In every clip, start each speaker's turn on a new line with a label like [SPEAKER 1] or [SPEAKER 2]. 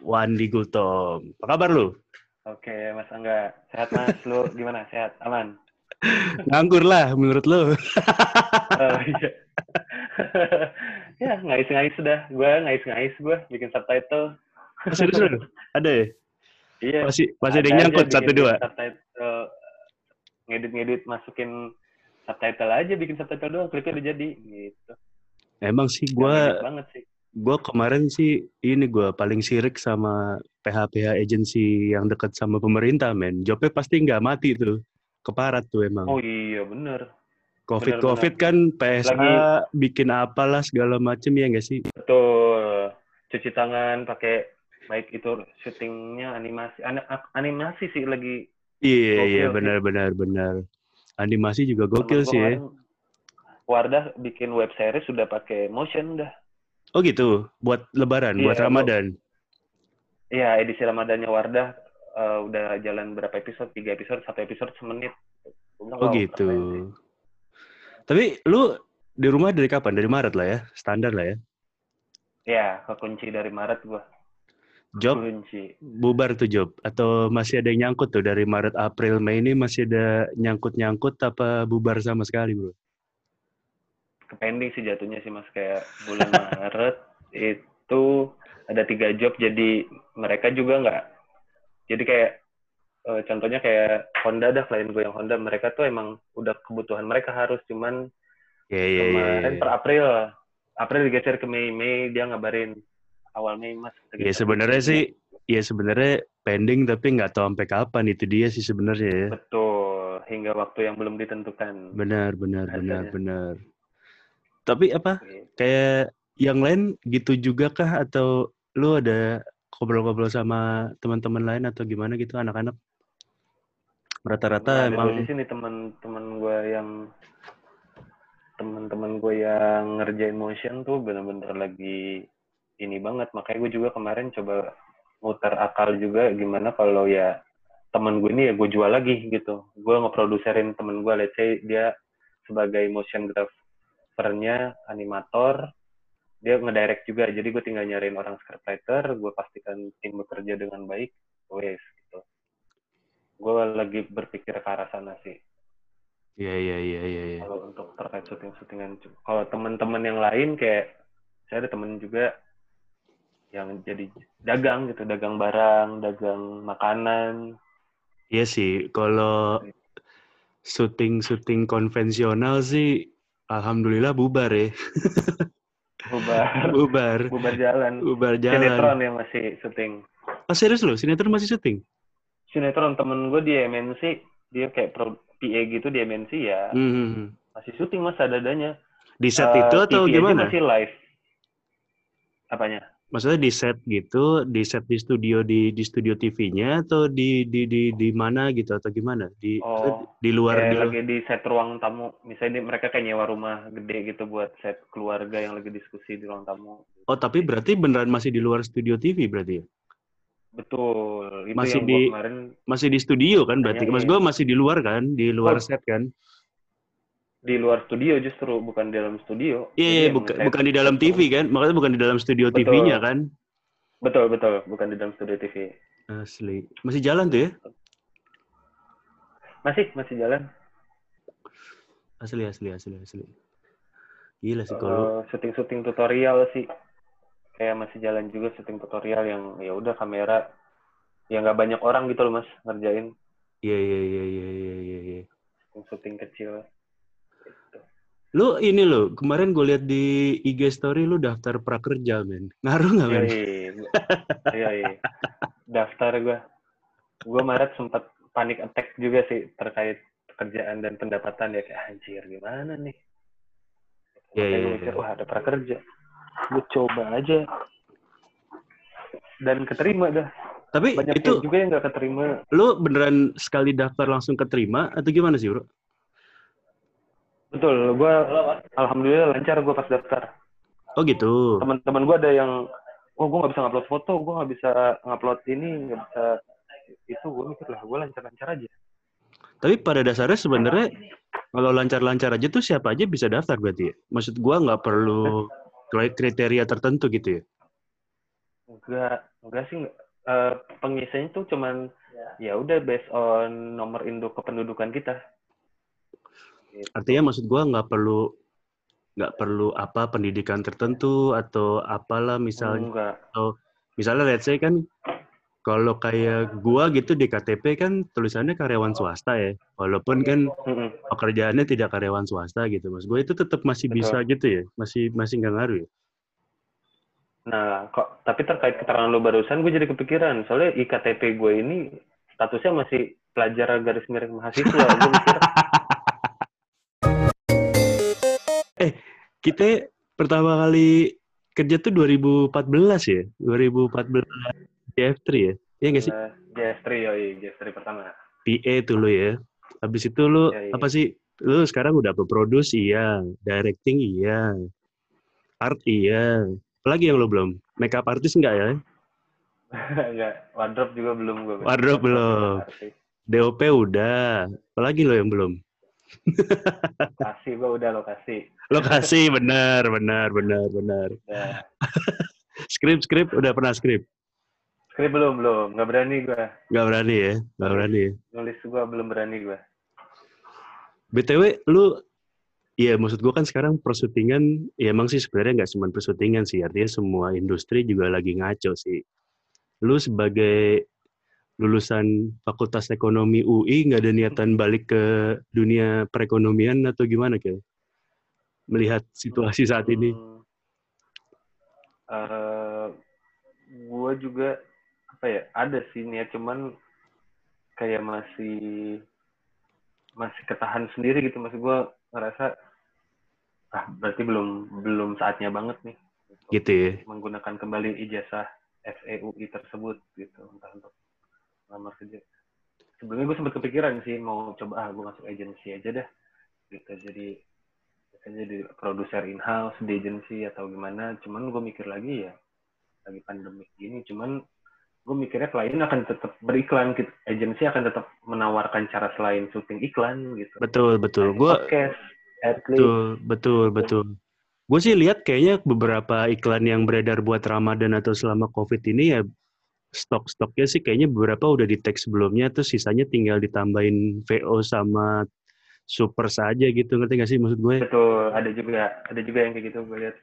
[SPEAKER 1] Wandi Gultom. Apa kabar lu?
[SPEAKER 2] Oke, Mas Angga. Sehat, Mas. Lu gimana? Sehat? Aman?
[SPEAKER 1] Nganggur lah menurut lu.
[SPEAKER 2] Oh, iya. ya, ngais-ngais sudah. Gue ngais-ngais gue bikin subtitle.
[SPEAKER 1] Serius lu? Ada ya?
[SPEAKER 2] Iya.
[SPEAKER 1] Masih masih ada yang nyangkut satu dua.
[SPEAKER 2] Subtitle, ngedit-ngedit masukin subtitle aja, bikin subtitle doang. Klipnya udah jadi. Gitu.
[SPEAKER 1] Emang sih
[SPEAKER 2] ngedit banget sih.
[SPEAKER 1] Gua kemarin sih ini gua paling sirik sama PH-PH agency yang dekat sama pemerintah, men. Jobnya pasti nggak mati tuh. Keparat tuh emang.
[SPEAKER 2] Oh iya, bener.
[SPEAKER 1] Covid
[SPEAKER 2] benar,
[SPEAKER 1] Covid kan PSA
[SPEAKER 2] Lagi-
[SPEAKER 1] bikin apalah segala macem ya nggak sih?
[SPEAKER 2] Betul. Cuci tangan pakai baik itu syutingnya animasi An- animasi sih lagi
[SPEAKER 1] Iya
[SPEAKER 2] Gokil
[SPEAKER 1] iya
[SPEAKER 2] sih.
[SPEAKER 1] benar benar benar. Animasi juga gokil
[SPEAKER 2] Temen gua
[SPEAKER 1] sih ya.
[SPEAKER 2] Wardah bikin web series sudah pakai motion dah.
[SPEAKER 1] Oh gitu, buat Lebaran,
[SPEAKER 2] Iya,
[SPEAKER 1] buat Ramadan.
[SPEAKER 2] Iya, edisi Ramadannya Wardah eh, udah jalan berapa episode? Tiga episode, satu episode semenit. Bilang,
[SPEAKER 1] Oh
[SPEAKER 2] wow,
[SPEAKER 1] gitu.
[SPEAKER 2] keren.
[SPEAKER 1] Tapi lu di rumah dari kapan? Dari Maret lah ya, standar lah ya.
[SPEAKER 2] Ya, kekunci dari Maret gua.
[SPEAKER 1] Job
[SPEAKER 2] Kunci.
[SPEAKER 1] bubar tuh job atau masih ada yang nyangkut tuh dari Maret April Mei ini masih ada nyangkut-nyangkut apa bubar sama sekali bro?
[SPEAKER 2] Kepending sih jatuhnya sih Mas kayak bulan Maret itu ada tiga job jadi mereka juga nggak jadi kayak eh, contohnya kayak Honda dah klien gue yang Honda mereka tuh emang udah kebutuhan mereka harus cuman
[SPEAKER 1] Iya iya iya.
[SPEAKER 2] kemarin
[SPEAKER 1] iya.
[SPEAKER 2] per April April digeser ke Mei Mei dia ngabarin awal Mei mas
[SPEAKER 1] Ya sebenarnya sih, ya sebenarnya pending tapi nggak tahu sampai kapan itu dia sih sebenarnya ya.
[SPEAKER 2] betul hingga waktu yang belum ditentukan
[SPEAKER 1] Benar benar benar
[SPEAKER 2] Rasanya.
[SPEAKER 1] benar. Tapi apa? Kayak yang lain gitu juga kah atau lu ada ngobrol-ngobrol sama teman-teman lain atau gimana gitu anak-anak? Rata-rata
[SPEAKER 2] Nah,
[SPEAKER 1] emang
[SPEAKER 2] di sini teman-teman gue yang teman-teman gue yang ngerjain motion tuh bener-bener lagi ini banget makanya gue juga kemarin coba muter akal juga gimana kalau ya temen gue ini ya gue jual lagi gitu gue ngeproduserin temen gue let's say dia sebagai motion grapher-nya animator dia ngedirect juga jadi gue tinggal nyariin orang scriptwriter gue pastikan tim bekerja dengan baik wes gitu gue lagi berpikir ke arah sana sih
[SPEAKER 1] Iya iya iya iya. iya.
[SPEAKER 2] kalau untuk terkait syuting-syutingan kalau teman-teman yang lain kayak saya ada temen juga yang jadi dagang gitu dagang barang dagang makanan
[SPEAKER 1] Iya sih, kalau syuting-syuting konvensional sih, alhamdulillah bubar ya.
[SPEAKER 2] bubar
[SPEAKER 1] bubar,
[SPEAKER 2] bubar jalan
[SPEAKER 1] bubar
[SPEAKER 2] sinetron
[SPEAKER 1] jalan.
[SPEAKER 2] yang masih syuting
[SPEAKER 1] Oh serius loh, sinetron masih syuting?
[SPEAKER 2] sinetron temen gue di MNC dia kayak pro PA gitu di MNC ya
[SPEAKER 1] Hmm.
[SPEAKER 2] masih syuting mas ada-adanya
[SPEAKER 1] Di set
[SPEAKER 2] Eh,
[SPEAKER 1] itu atau
[SPEAKER 2] TV
[SPEAKER 1] gimana?
[SPEAKER 2] masih live apanya
[SPEAKER 1] Maksudnya di set gitu, di set di studio di di studio TV-nya atau di di di di mana gitu atau gimana? Di
[SPEAKER 2] Oh,
[SPEAKER 1] di luar
[SPEAKER 2] kayak
[SPEAKER 1] di
[SPEAKER 2] lagi di set ruang tamu misalnya ini mereka kayak nyewa rumah gede gitu buat set keluarga yang lagi diskusi di ruang tamu
[SPEAKER 1] Oh, tapi berarti beneran masih di luar studio TV berarti ya?
[SPEAKER 2] betul itu
[SPEAKER 1] Masih
[SPEAKER 2] yang
[SPEAKER 1] di-
[SPEAKER 2] kemarin
[SPEAKER 1] Masih di studio kan berarti? Mas gue masih di luar kan, di luar
[SPEAKER 2] Oh.
[SPEAKER 1] set kan?
[SPEAKER 2] Di luar studio justru bukan di dalam studio
[SPEAKER 1] Iya, iya, bukan bukan di dalam TV kan? Makanya bukan di dalam studio. TV-nya kan?
[SPEAKER 2] betul betul bukan di dalam studio TV
[SPEAKER 1] Asli. Masih jalan tuh ya?
[SPEAKER 2] masih masih jalan
[SPEAKER 1] Asli, asli, asli, asli. Gila sih kalau
[SPEAKER 2] Kalau syuting syuting tutorial sih kayak masih jalan juga syuting tutorial yang ya udah kamera ya nggak banyak orang gitu loh mas ngerjain
[SPEAKER 1] Iya, iya, iya, iya, iya, iya, iya.
[SPEAKER 2] syuting kecil.
[SPEAKER 1] Lu ini lo, kemarin gue lihat di IG story lu daftar prakerja, men. Ngaruh nggak, men?
[SPEAKER 2] Iya, iya, iya. Daftar gue. Gue Maret sempat panik attack juga sih terkait pekerjaan dan pendapatan ya kayak anjir gimana nih.
[SPEAKER 1] Iya, iya,
[SPEAKER 2] gue mikir
[SPEAKER 1] iya.
[SPEAKER 2] wah ada prakerja. Gue coba aja. Dan keterima dah.
[SPEAKER 1] Tapi
[SPEAKER 2] Banyak
[SPEAKER 1] itu
[SPEAKER 2] juga yang gak keterima.
[SPEAKER 1] lu beneran sekali daftar langsung keterima atau gimana sih, bro?
[SPEAKER 2] Betul, gue alhamdulillah lancar gue pas daftar.
[SPEAKER 1] Oh gitu.
[SPEAKER 2] Teman-teman gue ada yang, oh gue nggak bisa ngupload foto, gue nggak bisa ngupload ini, nggak bisa itu. Gue mikir lah, gue lancar-lancar aja.
[SPEAKER 1] Tapi pada dasarnya sebenarnya kalau lancar-lancar aja tuh siapa aja bisa daftar berarti ya? Maksud gua nggak perlu kriteria tertentu gitu ya?
[SPEAKER 2] enggak enggak sih. Uh, pengisiannya tuh cuman ya udah based on nomor induk kependudukan kita.
[SPEAKER 1] Artinya maksud gua nggak perlu nggak perlu apa pendidikan tertentu atau apalah misalnya
[SPEAKER 2] enggak.
[SPEAKER 1] atau misalnya let's say kan kalau kayak gua gitu di KTP kan tulisannya karyawan swasta ya walaupun kan pekerjaannya tidak karyawan swasta gitu mas gue itu tetap masih Betul. bisa gitu ya masih masih nggak ngaruh ya
[SPEAKER 2] Nah, kok tapi terkait keterangan lo barusan, gue jadi kepikiran. Soalnya IKTP gue ini statusnya masih pelajar garis miring mahasiswa.
[SPEAKER 1] eh, kita pertama kali kerja tuh 2014 ya? 2014 JF3 ya? Iya nggak sih? Uh,
[SPEAKER 2] JF3, oh iya, JF3 pertama.
[SPEAKER 1] PA tuh lo ya. Habis itu lo, iya. apa sih? Lo sekarang udah produce iya. Directing iya. Art iya lagi yang lo belum? Makeup artist enggak ya?
[SPEAKER 2] enggak. Wardrobe juga belum gue.
[SPEAKER 1] Wardrobe belum. DOP udah. Apalagi lo yang belum?
[SPEAKER 2] Lokasi gue udah lokasi.
[SPEAKER 1] Lokasi benar, benar, benar, benar. Ya. skrip, skrip udah pernah skrip?
[SPEAKER 2] Skrip belum, belum. Nggak berani gue.
[SPEAKER 1] Nggak berani ya? Nggak berani ya?
[SPEAKER 2] Nulis gue belum berani gue.
[SPEAKER 1] BTW, lu Iya, maksud gue kan sekarang persyutingan, ya emang sih sebenarnya nggak cuma persyutingan sih, artinya semua industri juga lagi ngaco sih. Lu sebagai lulusan Fakultas Ekonomi UI nggak ada niatan balik ke dunia perekonomian atau gimana kayak melihat situasi saat ini? Hmm,
[SPEAKER 2] uh, eh, gue juga apa ya ada sih niat cuman kayak masih masih ketahan sendiri gitu, masih gue ngerasa ah berarti belum belum saatnya banget nih
[SPEAKER 1] gitu ya.
[SPEAKER 2] menggunakan kembali ijazah FEUI tersebut gitu entah untuk kerja. Sebelumnya gue sempat kepikiran sih mau coba ah gue masuk agensi aja dah gitu. Jadi biasanya di produser in house di agensi atau gimana. Cuman gue mikir lagi ya lagi pandemi gini cuman gue mikirnya klien akan tetap beriklan gitu agensi akan tetap menawarkan cara selain syuting iklan gitu.
[SPEAKER 1] Betul betul. Gue Betul, betul, betul. Gue sih lihat kayaknya beberapa iklan yang beredar buat Ramadan atau selama COVID ini ya stok-stoknya sih kayaknya beberapa udah di tag sebelumnya tuh sisanya tinggal ditambahin VO sama super saja gitu ngerti gak sih maksud gue?
[SPEAKER 2] Betul, ada juga ada juga yang kayak gitu gue lihat.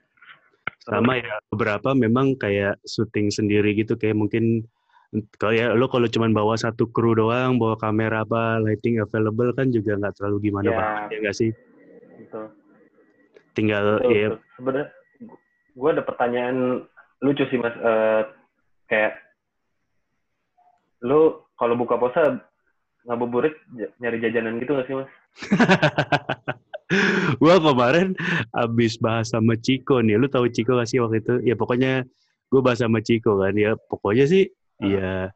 [SPEAKER 1] Sama ya beberapa memang kayak syuting sendiri gitu kayak mungkin kalau ya lo kalau cuma bawa satu kru doang, bawa kamera apa, lighting available kan juga nggak terlalu gimana ya, banget ya nggak sih?
[SPEAKER 2] gitu
[SPEAKER 1] tinggal Betul, ya
[SPEAKER 2] sebenarnya gue ada pertanyaan lucu sih mas uh, kayak lu kalau buka puasa ngabuburit nyari jajanan gitu gak sih mas?
[SPEAKER 1] gue kemarin abis bahas sama Ciko nih, lu tahu Ciko gak sih waktu itu? Ya pokoknya gue bahas sama Ciko kan, ya pokoknya sih hmm. ya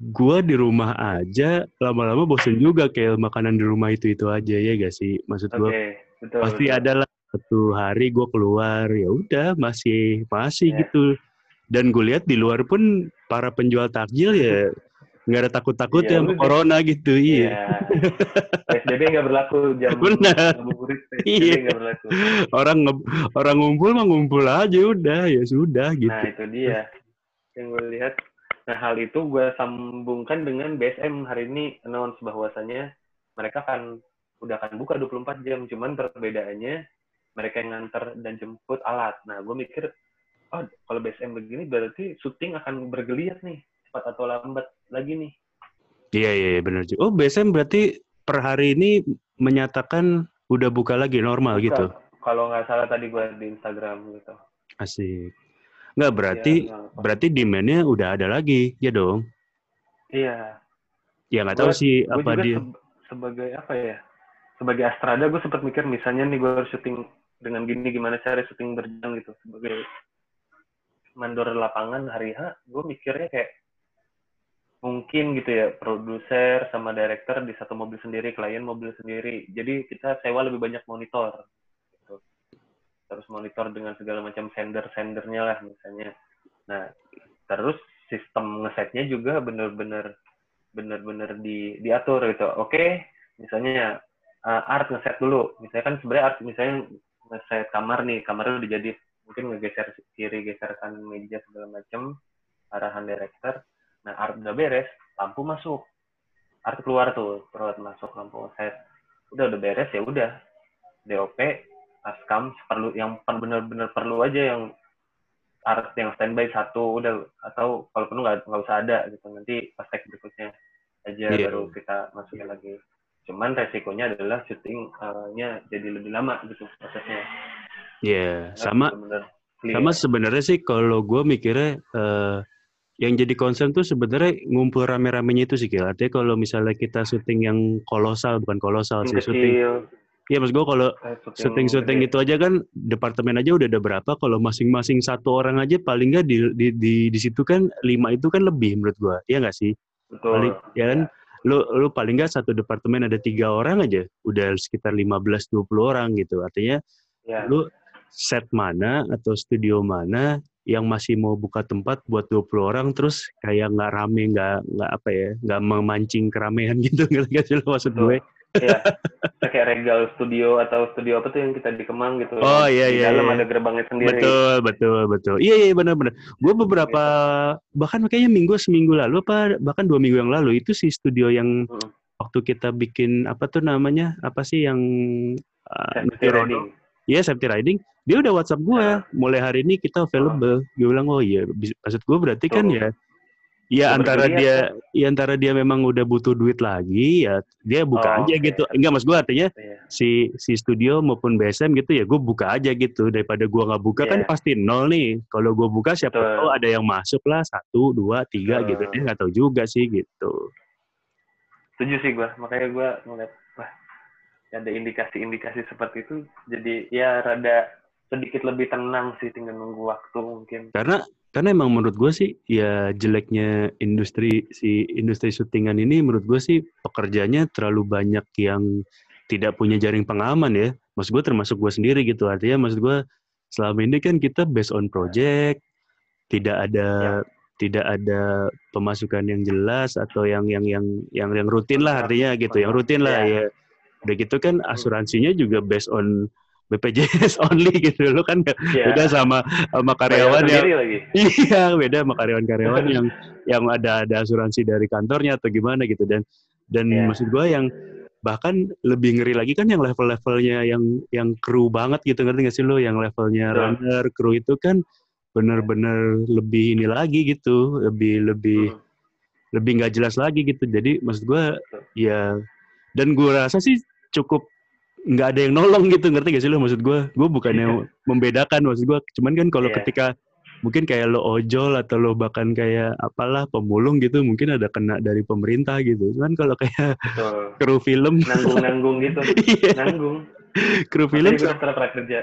[SPEAKER 1] gua di rumah aja lama-lama bosen juga kayak makanan di rumah itu itu aja ya gak sih maksud gua okay, betul, pasti betul. ada lah satu hari gua keluar ya udah masih masih yeah. gitu dan gue lihat di luar pun para penjual takjil ya nggak ada takut-takut iya, ya sama corona gitu iya, iya.
[SPEAKER 2] PSBB nggak berlaku jam
[SPEAKER 1] benar iya. berlaku. Orang orang ngumpul mah ngumpul aja udah ya sudah gitu. nah
[SPEAKER 2] itu dia. Yang gue lihat. Nah, hal itu gue sambungkan dengan BSM hari ini announce bahwasannya mereka kan udah akan buka 24 jam, cuman perbedaannya mereka yang nganter dan jemput alat. Nah, gue mikir, oh kalau BSM begini berarti syuting akan bergeliat nih, cepat atau lambat lagi nih.
[SPEAKER 1] Iya, iya, iya benar juga. Oh, BSM berarti per hari ini menyatakan udah buka lagi normal buka. gitu?
[SPEAKER 2] Kalau nggak salah tadi gue di Instagram gitu.
[SPEAKER 1] Asik. Nggak berarti ya, berarti demand-nya udah ada lagi, ya dong?
[SPEAKER 2] Iya.
[SPEAKER 1] Ya nggak tahu sih apa dia.
[SPEAKER 2] Se sebagai apa ya? Sebagai Astrada gue sempat mikir misalnya nih gue harus syuting dengan gini gimana cara syuting berjalan gitu sebagai mandor lapangan hari H gue mikirnya kayak mungkin gitu ya produser sama director di satu mobil sendiri klien mobil sendiri jadi kita sewa lebih banyak monitor terus monitor dengan segala macam sender-sendernya lah misalnya. Nah, terus sistem ngesetnya juga bener-bener bener-bener di diatur gitu. Oke, misalnya uh, art ngeset dulu. Misalnya kan sebenarnya art misalnya ngeset kamar nih, kamarnya udah jadi mungkin ngegeser kiri geser kanan meja segala macem arahan director nah art udah beres lampu masuk. Art keluar tuh perut masuk lampu set. Udah udah beres ya udah. DOP askam perlu yang bener-bener perlu aja yang art yang standby satu udah atau kalau perlu nggak nggak usah ada gitu. Nanti pas tag berikutnya aja yeah. baru kita masukin lagi. Cuman resikonya adalah syutingnya jadi lebih lama gitu prosesnya
[SPEAKER 1] Iya, yeah, sama sama sebenarnya sih kalau gue mikirnya uh, yang jadi concern tuh sebenarnya ngumpul rame-ramenya itu sih kira. Artinya kalau misalnya kita syuting yang kolosal bukan kolosal sih syuting. Iya mas gue kalau syuting-syuting itu aja kan departemen aja udah ada berapa. Kalau masing-masing satu orang aja paling nggak di, di di di situ kan lima itu kan lebih menurut gue. Iya nggak sih?
[SPEAKER 2] Betul.
[SPEAKER 1] Paling, ya kan? Ya lu lu paling nggak satu departemen ada tiga orang aja udah sekitar 15-20 orang gitu artinya ya. lu set mana atau studio mana yang masih mau buka tempat buat 20 orang terus kayak nggak rame nggak nggak apa ya nggak memancing keramaian gitu nggak sih lo maksud gue
[SPEAKER 2] Iya, kayak Regal Studio atau studio apa tuh yang kita di Kemang gitu.
[SPEAKER 1] Oh iya iya.
[SPEAKER 2] Di dalam
[SPEAKER 1] iya.
[SPEAKER 2] ada gerbangnya sendiri.
[SPEAKER 1] Betul betul betul. Iya iya benar-benar. Gue beberapa gitu. bahkan kayaknya minggu seminggu lalu apa bahkan dua minggu yang lalu itu si studio yang hmm. waktu kita bikin apa tuh namanya apa sih yang
[SPEAKER 2] uh,
[SPEAKER 1] Iya, safety riding. Dia udah WhatsApp gue, mulai hari ini kita available. Oh. Gue bilang, oh iya, maksud gue berarti kan oh. ya, ya antara dia, ya antara dia memang udah butuh duit lagi, ya dia buka oh, aja okay. gitu. Enggak, mas gue artinya yeah. si si studio maupun BSM gitu ya, gue buka aja gitu. Daripada gue nggak buka yeah. kan iya. pasti nol nih. Kalau gue buka siapa Betul. tahu ada yang masuk lah satu, dua, tiga Betul. gitu. Dia nggak tahu juga sih gitu.
[SPEAKER 2] Setuju sih gue, makanya gue ngeliat ada indikasi-indikasi seperti itu jadi ya rada sedikit lebih tenang sih tinggal nunggu waktu mungkin.
[SPEAKER 1] Karena karena emang menurut gue sih ya jeleknya industri si industri syutingan ini menurut gue sih pekerjanya terlalu banyak yang tidak punya jaring pengaman ya. Maksud gue termasuk gue sendiri gitu. Artinya maksud gue selama ini kan kita based on project tidak ada ya. tidak ada pemasukan yang jelas atau yang yang yang yang yang rutin lah artinya gitu yang rutin lah ya, ya Udah gitu kan hmm. asuransinya juga based on BPJS only gitu lo kan yeah. beda sama sama karyawan yang lagi. iya beda sama karyawan-karyawan yang yang ada ada asuransi dari kantornya atau gimana gitu dan dan yeah. maksud gue yang bahkan lebih ngeri lagi kan yang level-levelnya yang yang kru banget gitu ngerti gak sih lo yang levelnya yeah. runner kru itu kan bener-bener lebih ini lagi gitu lebih lebih hmm. lebih nggak jelas lagi gitu jadi maksud gue ya dan gue rasa sih cukup nggak ada yang nolong gitu ngerti gak sih lo maksud gue gue bukannya yeah. membedakan maksud gue cuman kan kalau yeah. ketika mungkin kayak lo ojol atau lo bahkan kayak apalah pemulung gitu mungkin ada kena dari pemerintah gitu cuman kalau kayak Betul. kru film
[SPEAKER 2] nanggung nanggung gitu yeah. nanggung
[SPEAKER 1] kru film
[SPEAKER 2] kerja